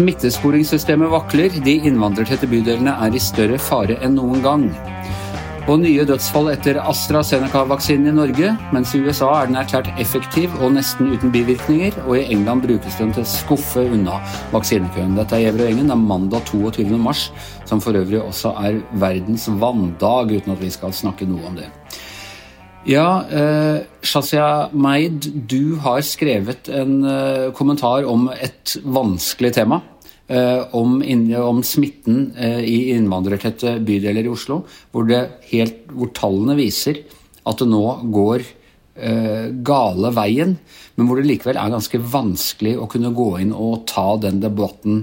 Smittesporingssystemet vakler, de innvandrertette bydelene er i større fare enn noen gang. Og nye dødsfall etter AstraZeneca-vaksinen i Norge, mens i USA er den erklært effektiv og nesten uten bivirkninger, og i England brukes den til å skuffe unna vaksinekøen. Dette er Gjever og Engen, Det er mandag 22. mars, som for øvrig også er verdens vanndag, uten at vi skal snakke noe om det. Ja, eh, Shazia Maid, du har skrevet en eh, kommentar om et vanskelig tema. Eh, om, om, smitten eh, i innvandrertette bydeler i Oslo, hvor, helt, hvor, tallene viser at det nå går eh, gale veien, men hvor det likevel er ganske vanskelig å kunne gå inn og ta den debatten.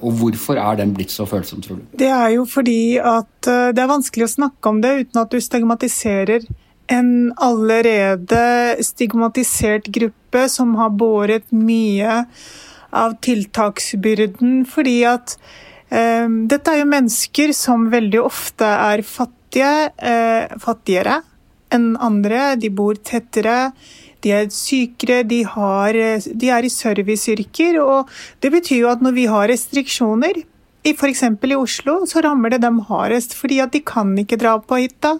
Og hvorfor er den blitt så følsom, tror du? Det er jo fordi at det er vanskelig å snakke om det uten at du stigmatiserer en allerede stigmatisert gruppe som har båret mye av tiltaksbyrden, fordi at eh, dette er jo mennesker som veldig ofte er fattige, eh, fattigere enn andre. De bor tettere, de er sykere, de, har, de er i serviceyrker. Og det betyr jo at når vi har restriksjoner, f.eks. i Oslo, så rammer det dem hardest, fordi at de kan ikke dra på hytta.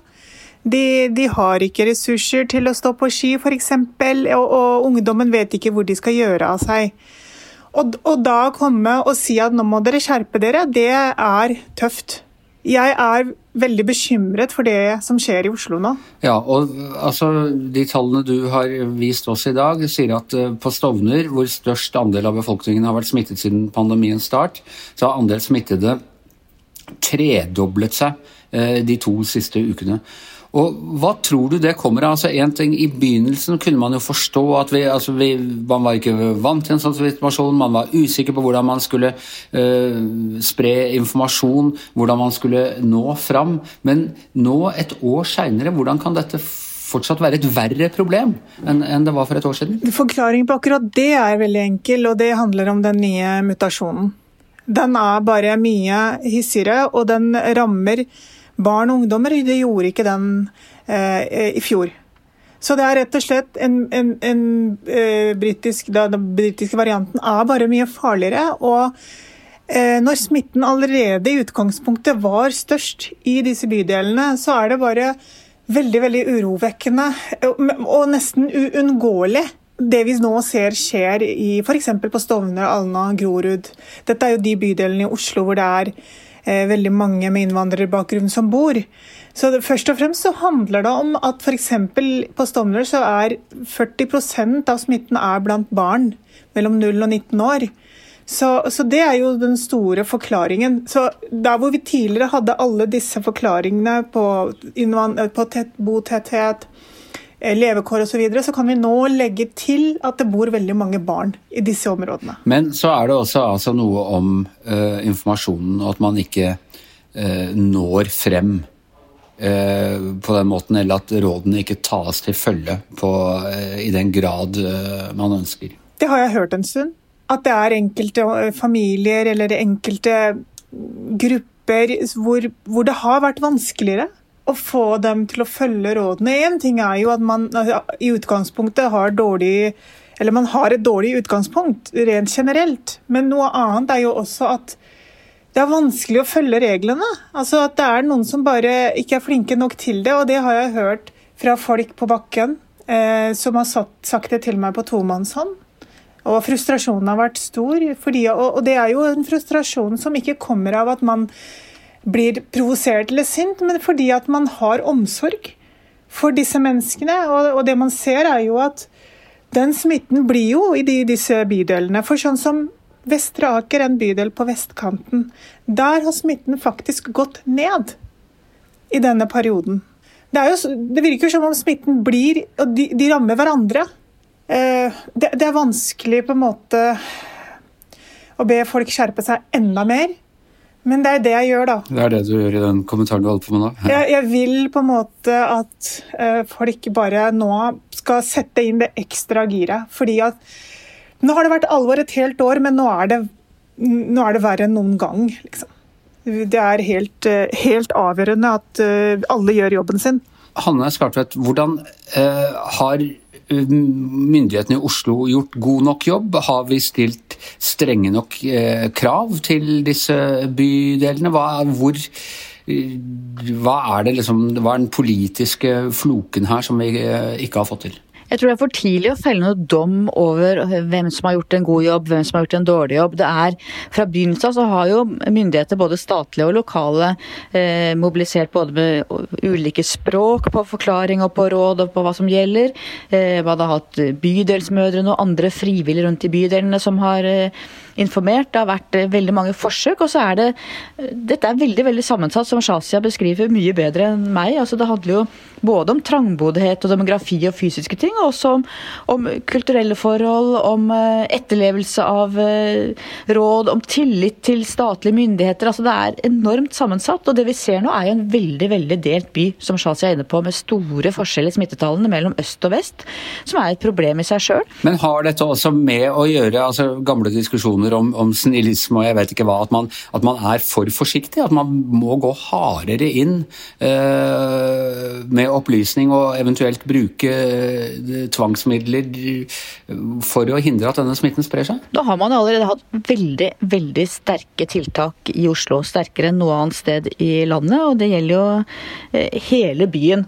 De, de, har ikke ressurser til å stå på ski, f.eks., og, og ungdommen vet ikke hvor de skal gjøre av seg. Og, og da komme og si at nå må dere skjerpe dere, det er tøft. Jeg er veldig bekymret for det som skjer i Oslo nå. Ja, og altså, De tallene du har vist oss i dag, sier at uh, på Stovner, hvor størst andel av befolkningen har vært smittet siden pandemiens start, så har andel smittede tredoblet seg uh, de to siste ukene. Og Hva tror du det kommer av? Altså, en ting, I begynnelsen kunne man jo forstå at vi, altså vi, man var ikke vant til en sånn situasjon. Man var usikker på hvordan man skulle uh, spre informasjon, hvordan man skulle nå fram. Men nå, et år seinere, hvordan kan dette fortsatt være et verre problem enn, det var for et år siden? Forklaringen på akkurat det er veldig enkel, og det handler om den nye mutasjonen. Den er bare mye hissigere, og den rammer barn og ungdommer. Det gjorde ikke den eh, i fjor. Så det er rett og slett en, en, en eh, britisk, Den britiske varianten er bare mye farligere. og eh, når smitten allerede i utgangspunktet var størst i disse bydelene, så er det bare veldig veldig urovekkende og nesten uunngåelig det vi nå ser skjer i f.eks. på Stovner, Alna, Grorud. Dette er jo de bydelene i Oslo hvor det er veldig mange med innvandrerbakgrunn som bor. Så det, Først og fremst så handler det om at f.eks. på Stovner så er 40% av smitten er blant barn mellom 0 og 19 år. Så, så, det er jo den store forklaringen. Så Der hvor vi tidligere hadde alle disse forklaringene på, på tett, botetthet, Eh, levekår osv., så, videre, så kan vi nå legge til at det bor veldig mange barn i disse områdene. Men så er det også altså noe om uh, informasjonen, og at man ikke uh, når frem på den måten, eller at rådene ikke tas til følge på, i den grad man ønsker. Det har jeg hørt en stund. At det er enkelte familier eller enkelte grupper hvor, hvor det har vært vanskeligere å få dem til å følge rådene. Én ting er jo at man i utgangspunktet har dårlig Eller man har et dårlig utgangspunkt rent generelt, men noe annet er jo også at det er vanskelig å følge reglene. Altså at det er noen som bare ikke er flinke nok til det, og det har jeg hørt fra folk på bakken eh, som har satt, sagt det til meg på tomannshånd. Og frustrasjonen har vært stor, fordi, og, og det er jo en frustrasjon som ikke kommer av at man blir provosert eller sint, men fordi at man har omsorg for disse menneskene. Og, og det man ser, er jo at den smitten blir jo i de, disse bydelene. For sånn som Vestre Aker, en bydel på vestkanten, der har smitten faktisk gått ned i denne perioden. Det, jo, det virker som om smitten blir Og de, de rammer hverandre. Eh, det, det er vanskelig på en måte å be folk skjerpe seg enda mer. Men det er det jeg gjør, da. Det er det du gjør i den kommentaren du holder på med nå? Ja. Jeg, jeg, vil på en måte at uh, folk bare nå skal sette inn det ekstra giret. Fordi at nå har det vært alvor et helt år, men nå er det, nå er det verre enn noen gang. liksom. Det er helt, uh, helt avgjørende at uh, alle gjør jobben sin. Hanne Skartvedt, hvordan har myndighetene i Oslo gjort god nok jobb? Har vi stilt strenge nok krav til disse bydelene? Hva, hvor, hva er det liksom, hva er den politiske floken her som vi ikke har fått til? Jeg tror det er for tidlig å felle noe dom over hvem som har gjort en god jobb, hvem som har gjort en dårlig jobb. Det er, Fra begynnelsen av så har jo myndigheter, både statlige og lokale, eh, mobilisert både med ulike språk på forklaring og på råd og på hva som gjelder. Eh, man har hatt bydelsmødrene og andre frivillige rundt i bydelene som har eh, informert. Det har vært eh, veldig mange forsøk. og så er det, eh, Dette er veldig veldig sammensatt, som Shazia beskriver mye bedre enn meg. altså Det handler jo både om trangboddhet og demografi og fysiske ting, og også om, om kulturelle forhold, om uh, etterlevelse av råd, om tillit til statlige myndigheter. altså Det er enormt sammensatt. og Det vi ser nå er jo en veldig veldig delt by, som Shazia er inne på, med store forskjeller i smittetallene mellom øst og vest, som er et problem i seg sjøl. Men har dette også med å gjøre altså gamle diskusjoner om, om snillisme og jeg vet ikke hva, at man, at man, er for forsiktig? At man må gå hardere inn uh, med opplysning og eventuelt bruke eh, tvangsmidler for å hindre at denne smitten sprer seg? Da har man allerede hatt veldig, veldig sterke tiltak i Oslo. Sterkere enn noe annet sted i landet, og det gjelder jo eh, hele byen.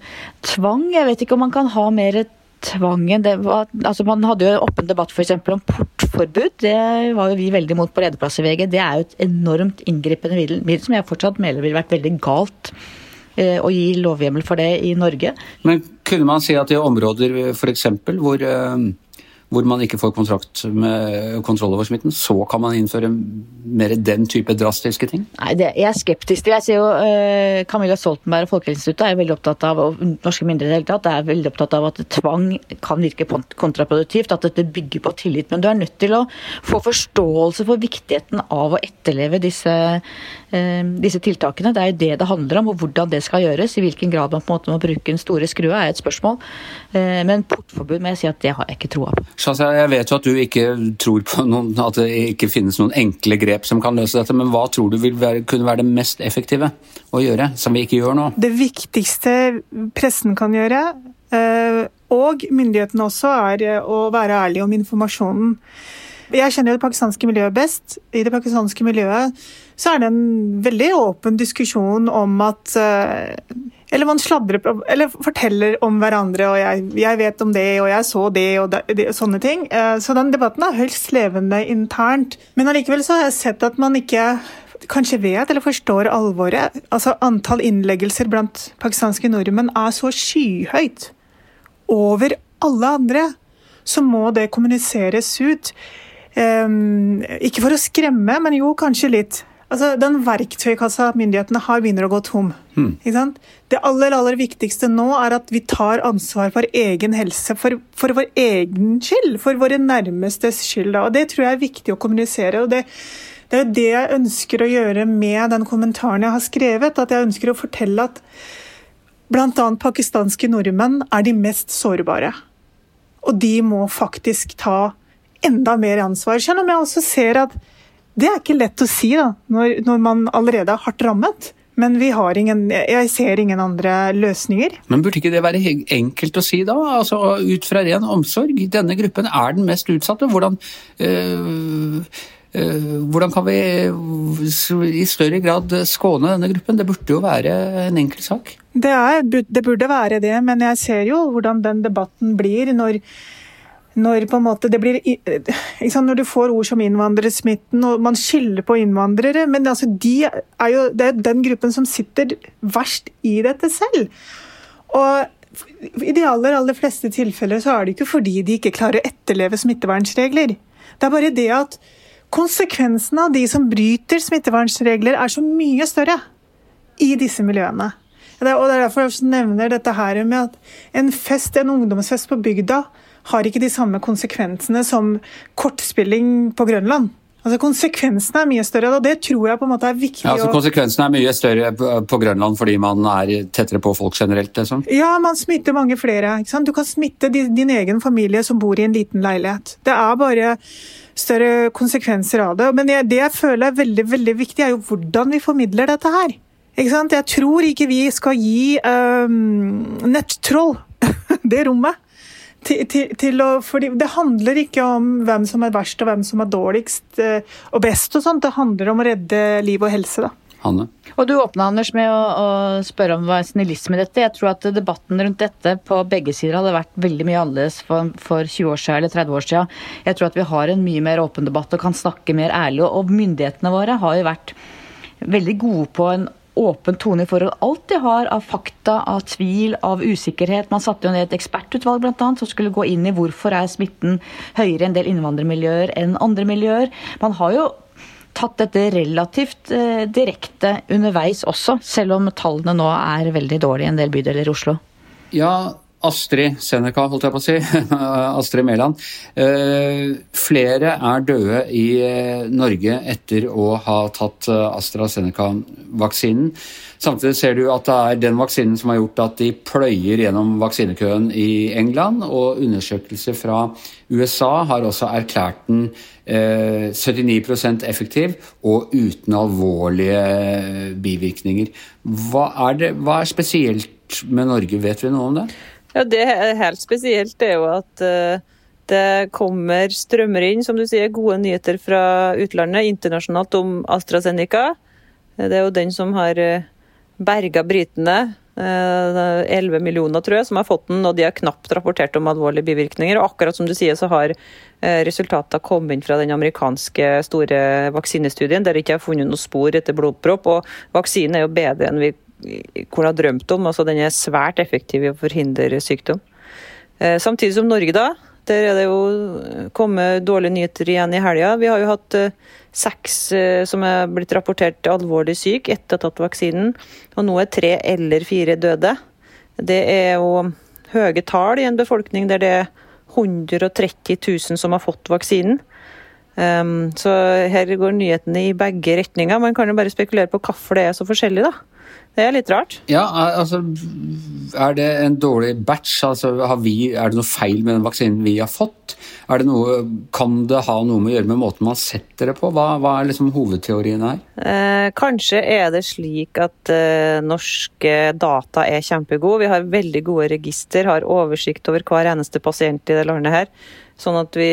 Tvang, jeg vet ikke om man kan ha mer tvangen det var, altså Man hadde jo en åpen debatt f.eks. om portforbud. Det var jo vi veldig imot på lederplass i VG. Det er jo et enormt inngripende middel som jeg fortsatt mener ville vært veldig galt Eh, å gi lovhjemmel for det i Norge. Men kunne man si at i områder f.eks. hvor eh, hvor man ikke får kontrakt med kontroll over smitten, så kan man innføre mer den type drastiske ting? Nei, det, Jeg er skeptisk til Jeg ser jo uh, Camilla Stoltenberg og Folkehelseinstituttet er veldig opptatt av, og norske myndigheter er veldig opptatt av at tvang kan virke kontraproduktivt, at dette bygger på tillit. Men du er nødt til å få forståelse for viktigheten av å etterleve disse, disse tiltakene. Det er jo det det handler om, og hvordan det skal gjøres. I hvilken grad man på en måte må bruke den store skrua, er et spørsmål. Uh, men portforbud må jeg si at det har jeg ikke troa på. Shazia, jeg vet jo at du ikke tror på noen, at det ikke finnes noen enkle grep som kan løse dette, men hva tror du vil være, kunne være det mest effektive å gjøre, som vi ikke gjør nå? Det viktigste pressen kan gjøre, eh, og myndighetene også, er eh, å være ærlig om informasjonen. Jeg kjenner jo det pakistanske miljøet best. I det pakistanske miljøet så er det en veldig åpen diskusjon om at eh, eller man sladrer eller forteller om hverandre, og jeg, jeg, vet om det, og jeg så det, og det, det, sånne ting. Eh, så den debatten er høyst levende internt. Men allikevel så har jeg sett at man ikke kanskje vet eller forstår alvoret. Altså Antall innleggelser blant pakistanske nordmenn er så skyhøyt over alle andre. Så må det kommuniseres ut. Um, ikke for å skremme, men jo, kanskje litt. Altså, Den verktøykassa myndighetene har, begynner å gå tom. Mm. Det aller aller viktigste nå er at vi tar ansvar for egen helse. For, for vår egen skyld, for våre nærmestes skyld. Da. Og Det tror jeg er viktig å kommunisere. og det, det er jo det jeg ønsker å gjøre med den kommentaren jeg har skrevet. At jeg ønsker å fortelle at bl.a. pakistanske nordmenn er de mest sårbare. Og de må faktisk ta enda mer ansvar. Selv om jeg også ser at det er ikke lett å si da, når, når man allerede er hardt rammet. Men ingen, jeg ser ingen andre løsninger. Men Burde ikke det være enkelt å si da? Altså, Ut fra ren omsorg. Denne gruppen er den mest utsatte. Hvordan, øh, øh, hvordan kan vi i større grad skåne denne gruppen? Det burde jo være en enkel sak? Det, er, det burde være det, men jeg ser jo hvordan den debatten blir når når, det blir, når du får ord som innvandrersmitten, og man skylder på innvandrere Men altså, de er jo, det er den gruppen som sitter verst i dette selv. Og i de aller, aller fleste tilfeller så er det ikke fordi de ikke klarer å etterleve smittevernregler. Det er bare det at konsekvensene av de som bryter smittevernregler, er så mye større i disse miljøene. Og Det er derfor jeg nevner dette her med at en fest, en ungdomsfest på bygda har ikke de samme konsekvensene som kortspilling på Grønland. Altså Konsekvensene er mye større, og det tror jeg på en måte er viktig. Ja, altså Konsekvensene er mye større på Grønland fordi man er tettere på folk generelt? Liksom. Ja, man smitter mange flere. Du kan smitte din egen familie som bor i en liten leilighet. Det er bare større konsekvenser av det. Men det jeg føler er veldig, veldig viktig, er jo hvordan vi formidler dette her. Jeg tror ikke vi skal gi um, nettroll det rommet til, til, til å, fordi Det handler ikke om hvem som er verst og hvem som er dårligst eh, og best. og sånt, Det handler om å redde liv og helse. da. Hanne? Og Du åpna Anders, med å, å, spørre om hva er snillisme i dette. Jeg tror at debatten rundt dette på begge sider hadde vært veldig mye annerledes for, for 20 år siden eller 30 år siden. Jeg tror at vi har en mye mer åpen debatt og kan snakke mer ærlig. Og myndighetene våre har jo vært veldig gode på en åpen tone i forhold alt de har av fakta, av tvil, av usikkerhet. Man satte jo ned et ekspertutvalg blant annet, som skulle gå inn i hvorfor er smitten høyere i en del innvandrermiljøer enn andre miljøer. Man har jo tatt dette relativt eh, direkte underveis også, selv om tallene nå er veldig dårlige i en del bydeler i Oslo. Ja, Astrid Seneca, holdt jeg på å si. Astrid Mæland. Eh, flere er døde i eh, Norge etter å ha tatt eh, AstraZeneca-vaksinen. Samtidig ser du at det er den vaksinen som har gjort at de pløyer gjennom vaksinekøen i England, og undersøkelser fra USA har også erklært den 79% effektiv og uten alvorlige bivirkninger. Hva er, det, hva er spesielt med Norge, vet vi noe om det? Ja, Det er helt spesielt det er jo at uh, det kommer strømmer inn, som du sier, gode nyheter fra utlandet internasjonalt om AstraZeneca. Det er jo den som har uh, berga britene. Uh, 11 millioner, tror jeg, som har fått den, og de har knapt rapportert om alvorlige bivirkninger. Og akkurat som du sier, så har resultatene kommet inn fra den amerikanske store vaksinestudien, der det ikke har funnet noe spor etter blodpropp. Og vaksinen er jo bedre enn vi kunne ha drømt om. altså Den er svært effektiv i å forhindre sykdom. Eh, samtidig som Norge, da. Der er det jo kommet dårlige nyheter igjen i helga. Vi har jo hatt eh, seks eh, som er blitt rapportert alvorlig syk etter å ha tatt vaksinen. Og nå er tre eller fire døde. Det er jo høye tall i en befolkning der det er 130 000 som har fått vaksinen. Um, så her går nyhetene i begge retninger. Man kan jo bare spekulere på hvorfor det er så forskjellig, da. Det er litt rart. Ja, altså Er det en dårlig batch? Altså, vi, er det noe feil med den vaksinen vi har fått? Det noe, kan det ha noe med å gjøre med måten man setter det på? Hva, hva er liksom hovedteorien her? Eh, kanskje er det slik at eh, norske data er kjempegode. Vi har veldig gode register, har oversikt over hver eneste pasient i det landet her. Sånn at vi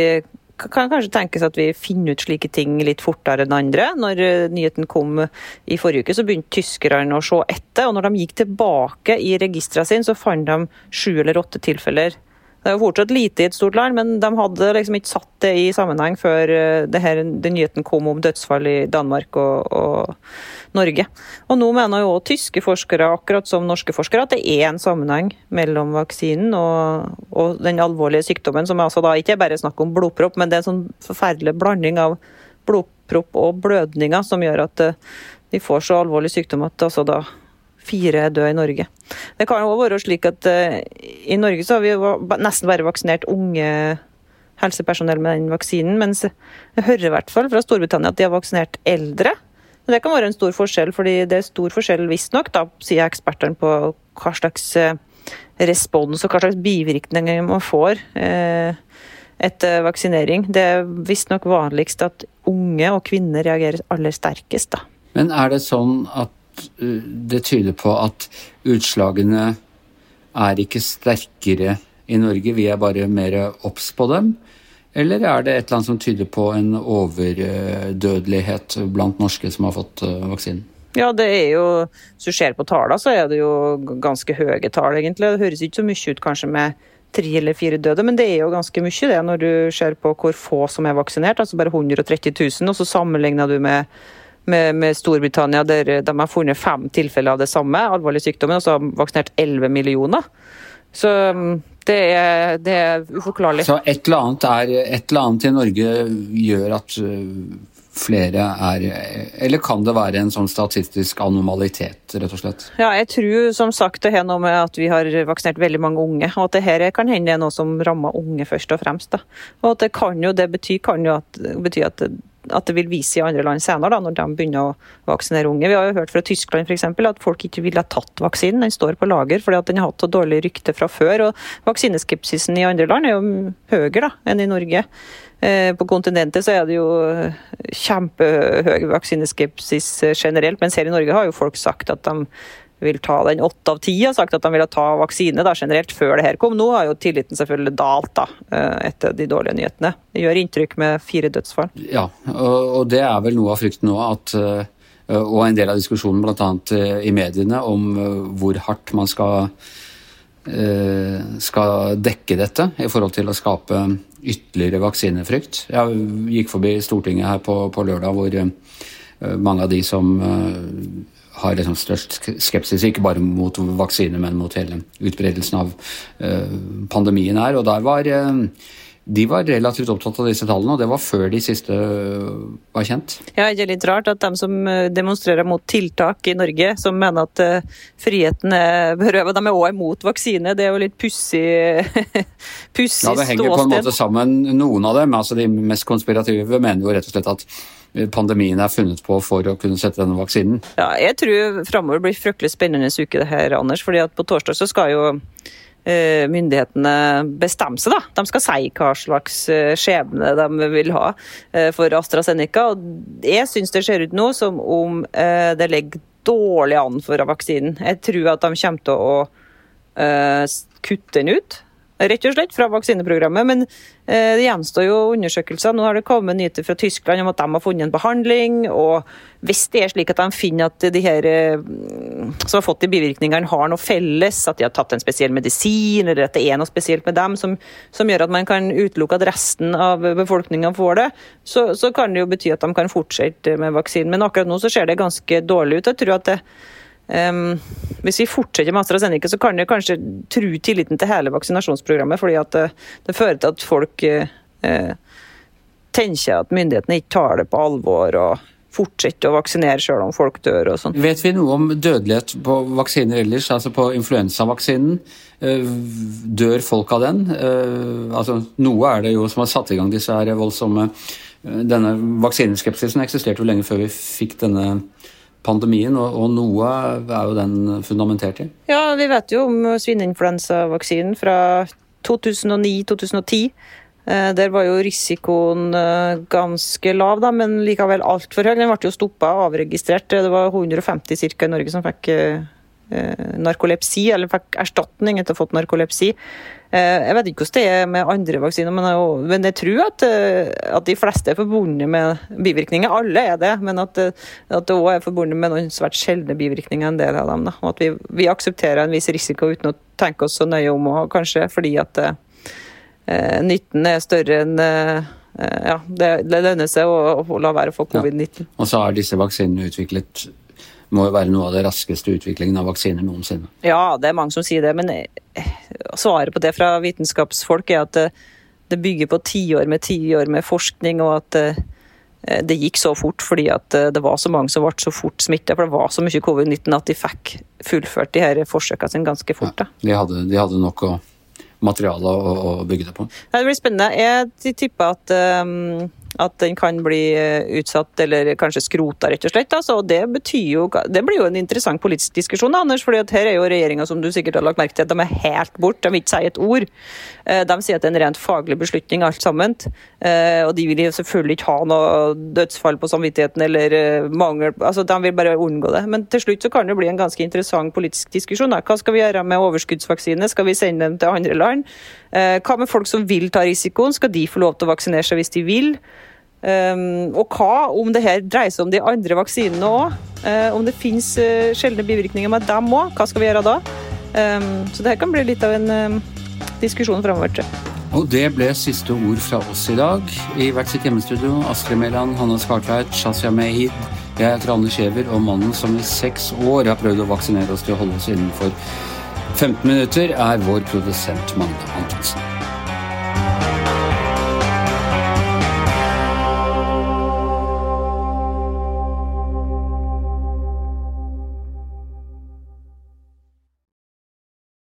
kan kanskje tenkes at vi finner ut slike ting litt fortere enn andre. Når eh, nyheten kom i forrige uke, så begynte tyskerne å se etter. Og når de gikk tilbake i registrene sine, så fant de sju eller åtte tilfeller det er jo fortsatt lite i et stort land, men de hadde liksom ikke satt det i sammenheng før eh, her, den nyheten kom om dødsfall i Danmark og, og Norge. Og nå mener jo tyske forskere, akkurat som norske forskere, at det er en sammenheng mellom vaksinen og, og den alvorlige sykdommen, som altså da ikke er bare snakk om blodpropp, men det er en sånn forferdelig blanding av blodpropp og blødninger som gjør at eh, de får så alvorlig sykdom at altså da fire døde i Norge. Det kan jo være slik at uh, i Norge så har vi nesten bare vaksinert unge helsepersonell med den vaksinen, mens jeg hører i hvert fall fra Storbritannia at de har vaksinert eldre. Men det kan være en stor forskjell, fordi det er stor forskjell visstnok, sier ekspertene, på hva slags uh, respons og hva slags bivirkninger man får uh, etter vaksinering. Det er visstnok vanligst at unge og kvinner reagerer aller sterkest, da. Men er det sånn at Eh, det tyder på at utslagene er ikke sterkere i Norge, vi er bare mer obs på dem? Eller er det et eller annet som tyder på en overdødelighet blant norske som har fått eh, vaksinen? Ja, det er jo, Hvis du ser på tallene, så er det jo ganske høye tall, egentlig. Det høres ikke så mye ut kanskje med tre eller fire døde, men det er jo ganske mye det når du ser på hvor få som er vaksinert. Altså bare 130 000, og så sammenligner du med med, med, Storbritannia, der de har funnet fem tilfeller av det samme, alvorlig sykdommen, og så har de vaksinert 11 millioner. Så mm, det er, det er, uforklarlig. Så et eller, annet er, et eller annet i Norge gjør at øh, flere er Eller kan det være en sånn statistisk anomalitet, rett og slett? Ja, jeg tror som sagt det har noe med at vi har vaksinert veldig mange unge, og at det her kan hende er noe som rammer unge først og fremst. Da. Og at det kan jo det betyr, kan jo at, bety at at det vil vise i andre land senere, da, når de begynner å vaksinere unge. Vi har jo hørt fra Tyskland for eksempel, at folk ikke ville ha tatt vaksinen. Den står på lager fordi at den har hatt så dårlig rykte fra før. og Vaksineskepsisen i andre land er jo høyere da, enn i Norge. Eh, på kontinentet så er det jo kjempehøy vaksineskepsis generelt, mens her i Norge har jo folk sagt at de vil ta den. Åtte av ti har sagt at de ville ta vaksine da, generelt før det her kom. Nå har jo tilliten selvfølgelig dalt da, eh, etter de dårlige nyhetene. Det gjør inntrykk med fire dødsfall. Ja, og det er vel noe av frykten nå. at eh, og en del av diskusjonen bl.a. Eh, i mediene om hvor hardt man skal, skal dekke dette i forhold til å skape ytterligere vaksinefrykt. Jeg gikk forbi Stortinget her på, på lørdag hvor mange av de som har liksom størst skepsis, ikke bare mot vaksine, men mot hele utbredelsen av uh, pandemien her. Og der var uh, de var relativt opptatt av disse tallene, og det var før de siste eh, var kjent. Ja, det er litt rart at de som demonstrerer mot tiltak i Norge, som mener at friheten er berøvet, de er òg imot vaksine. Det er jo litt pussig ståsted. Ja, det henger på en måte sammen, noen av dem. altså De mest konspirative mener jo rett og slett at pandemien er funnet på for å kunne sette denne vaksinen? Ja, jeg tror framover blir fryktelig spennende uke det her, Anders. fordi at på torsdag så skal jo myndighetene bestemme seg. da. De skal si hva slags eh, skjebne de vil ha eh, for AstraZeneca. og Jeg syns det ser ut nå som om det ligger dårlig an for vaksinen. Jeg tror at de kommer til å kutte den ut rett og slett, fra vaksineprogrammet. Men eh, det gjenstår jo undersøkelser. Nå har det kommet nyheter fra Tyskland om at de har funnet en behandling. og Hvis det er slik at de finner at de her eh, som har fått de bivirkningene, har noe felles, at de har tatt en spesiell medisin, eller at det er noe spesielt med dem som, som gjør at man kan utelukke at resten av befolkninga får det, så, så, kan det jo bety at de kan fortsette med vaksinen. Men akkurat nå så ser det ganske dårlig ut. Jeg tror at det Um, hvis vi fortsetter med AstraZeneca, så kan det kanskje true tilliten til hele vaksinasjonsprogrammet. fordi at det, det fører til at folk uh, tenker at myndighetene ikke tar det på alvor. og fortsette å vaksinere selv om folk dør og sånn. Vet vi noe om dødelighet på vaksiner ellers? Altså på influensavaksinen? Dør folk av den? Altså, noe er det jo som har satt i gang disse her voldsomme Denne vaksineskepsisen eksisterte jo lenge før vi fikk denne pandemien, og, og, noe er jo den fundamentert i? Ja, vi vet jo om svineinfluensavaksinen fra 2009-2010. Eh, der var jo risikoen eh, ganske lav, da, men likevel altfor høy. Den ble jo stoppa og avregistrert. Det var 150 ca. i Norge som fikk eh, narkolepsi, eller fikk erstatning etter å ha fått narkolepsi. Eh, jeg vet ikke hvordan det er med andre vaksiner, men jeg, men jeg tror at, eh, at, de fleste er forbundet med bivirkninger. Alle er det, men at, eh, at det òg er forbundet med noen svært sjeldne bivirkninger, en del av dem. Da. Og at vi, vi, aksepterer en viss risiko uten å tenke oss så nøye om, og kanskje fordi at eh, nytten er større enn eh, ja, det, det lønner seg å, å, la være å få covid-19. Ja. Og så har disse vaksinene utviklet må jo være noe av det raskeste utviklingen av vaksiner noensinne. Ja, det er mange som sier det, men eh, svaret på det fra vitenskapsfolk er at det, det bygger på tiår med tiår med forskning, og at eh, det gikk så fort fordi at eh, det var så mange som ble så fort smitta. For det var så mye covid-19 at de fikk fullført de her forsøkene sine ganske fort. Ja, de, hadde, de hadde nok å, materiale å, å, bygge det på. Det blir spennende. Jeg tipper at um at den kan bli eh, utsatt eller kanskje skrota, rett og slett. Altså, det, jo, det blir jo en interessant politisk diskusjon, Anders. for her er jo regjeringa som du sikkert har lagt merke til, at de er helt borte. De vil ikke si et ord. Eh, de sier at det er en rent faglig beslutning, alt sammen. Eh, og de vil jo selvfølgelig ikke ha noe dødsfall på samvittigheten eller mangel altså De vil bare unngå det. Men til slutt så kan det bli en ganske interessant politisk diskusjon. Hva skal vi gjøre med overskuddsvaksine? Skal vi sende dem til andre land? Hva med folk som vil ta risikoen? Skal de få lov til å vaksinere seg hvis de vil? Um, og hva om det her dreier seg om de andre vaksinene òg? Uh, eh, om det finnes uh, sjeldne bivirkninger med dem òg, hva skal vi gjøre da? Um, så det her kan bli litt av en um, diskusjon framover. Og det ble siste ord fra oss i dag. I hvert sitt hjemmestudio Astrid Mæland, Hanne Skartveit, Shazia Mehid. Jeg heter Anne Skjever, og mannen som i seks år har prøvd å vaksinere oss til å holde oss innenfor 15 minutter, er vår produsent Magne Antonsen.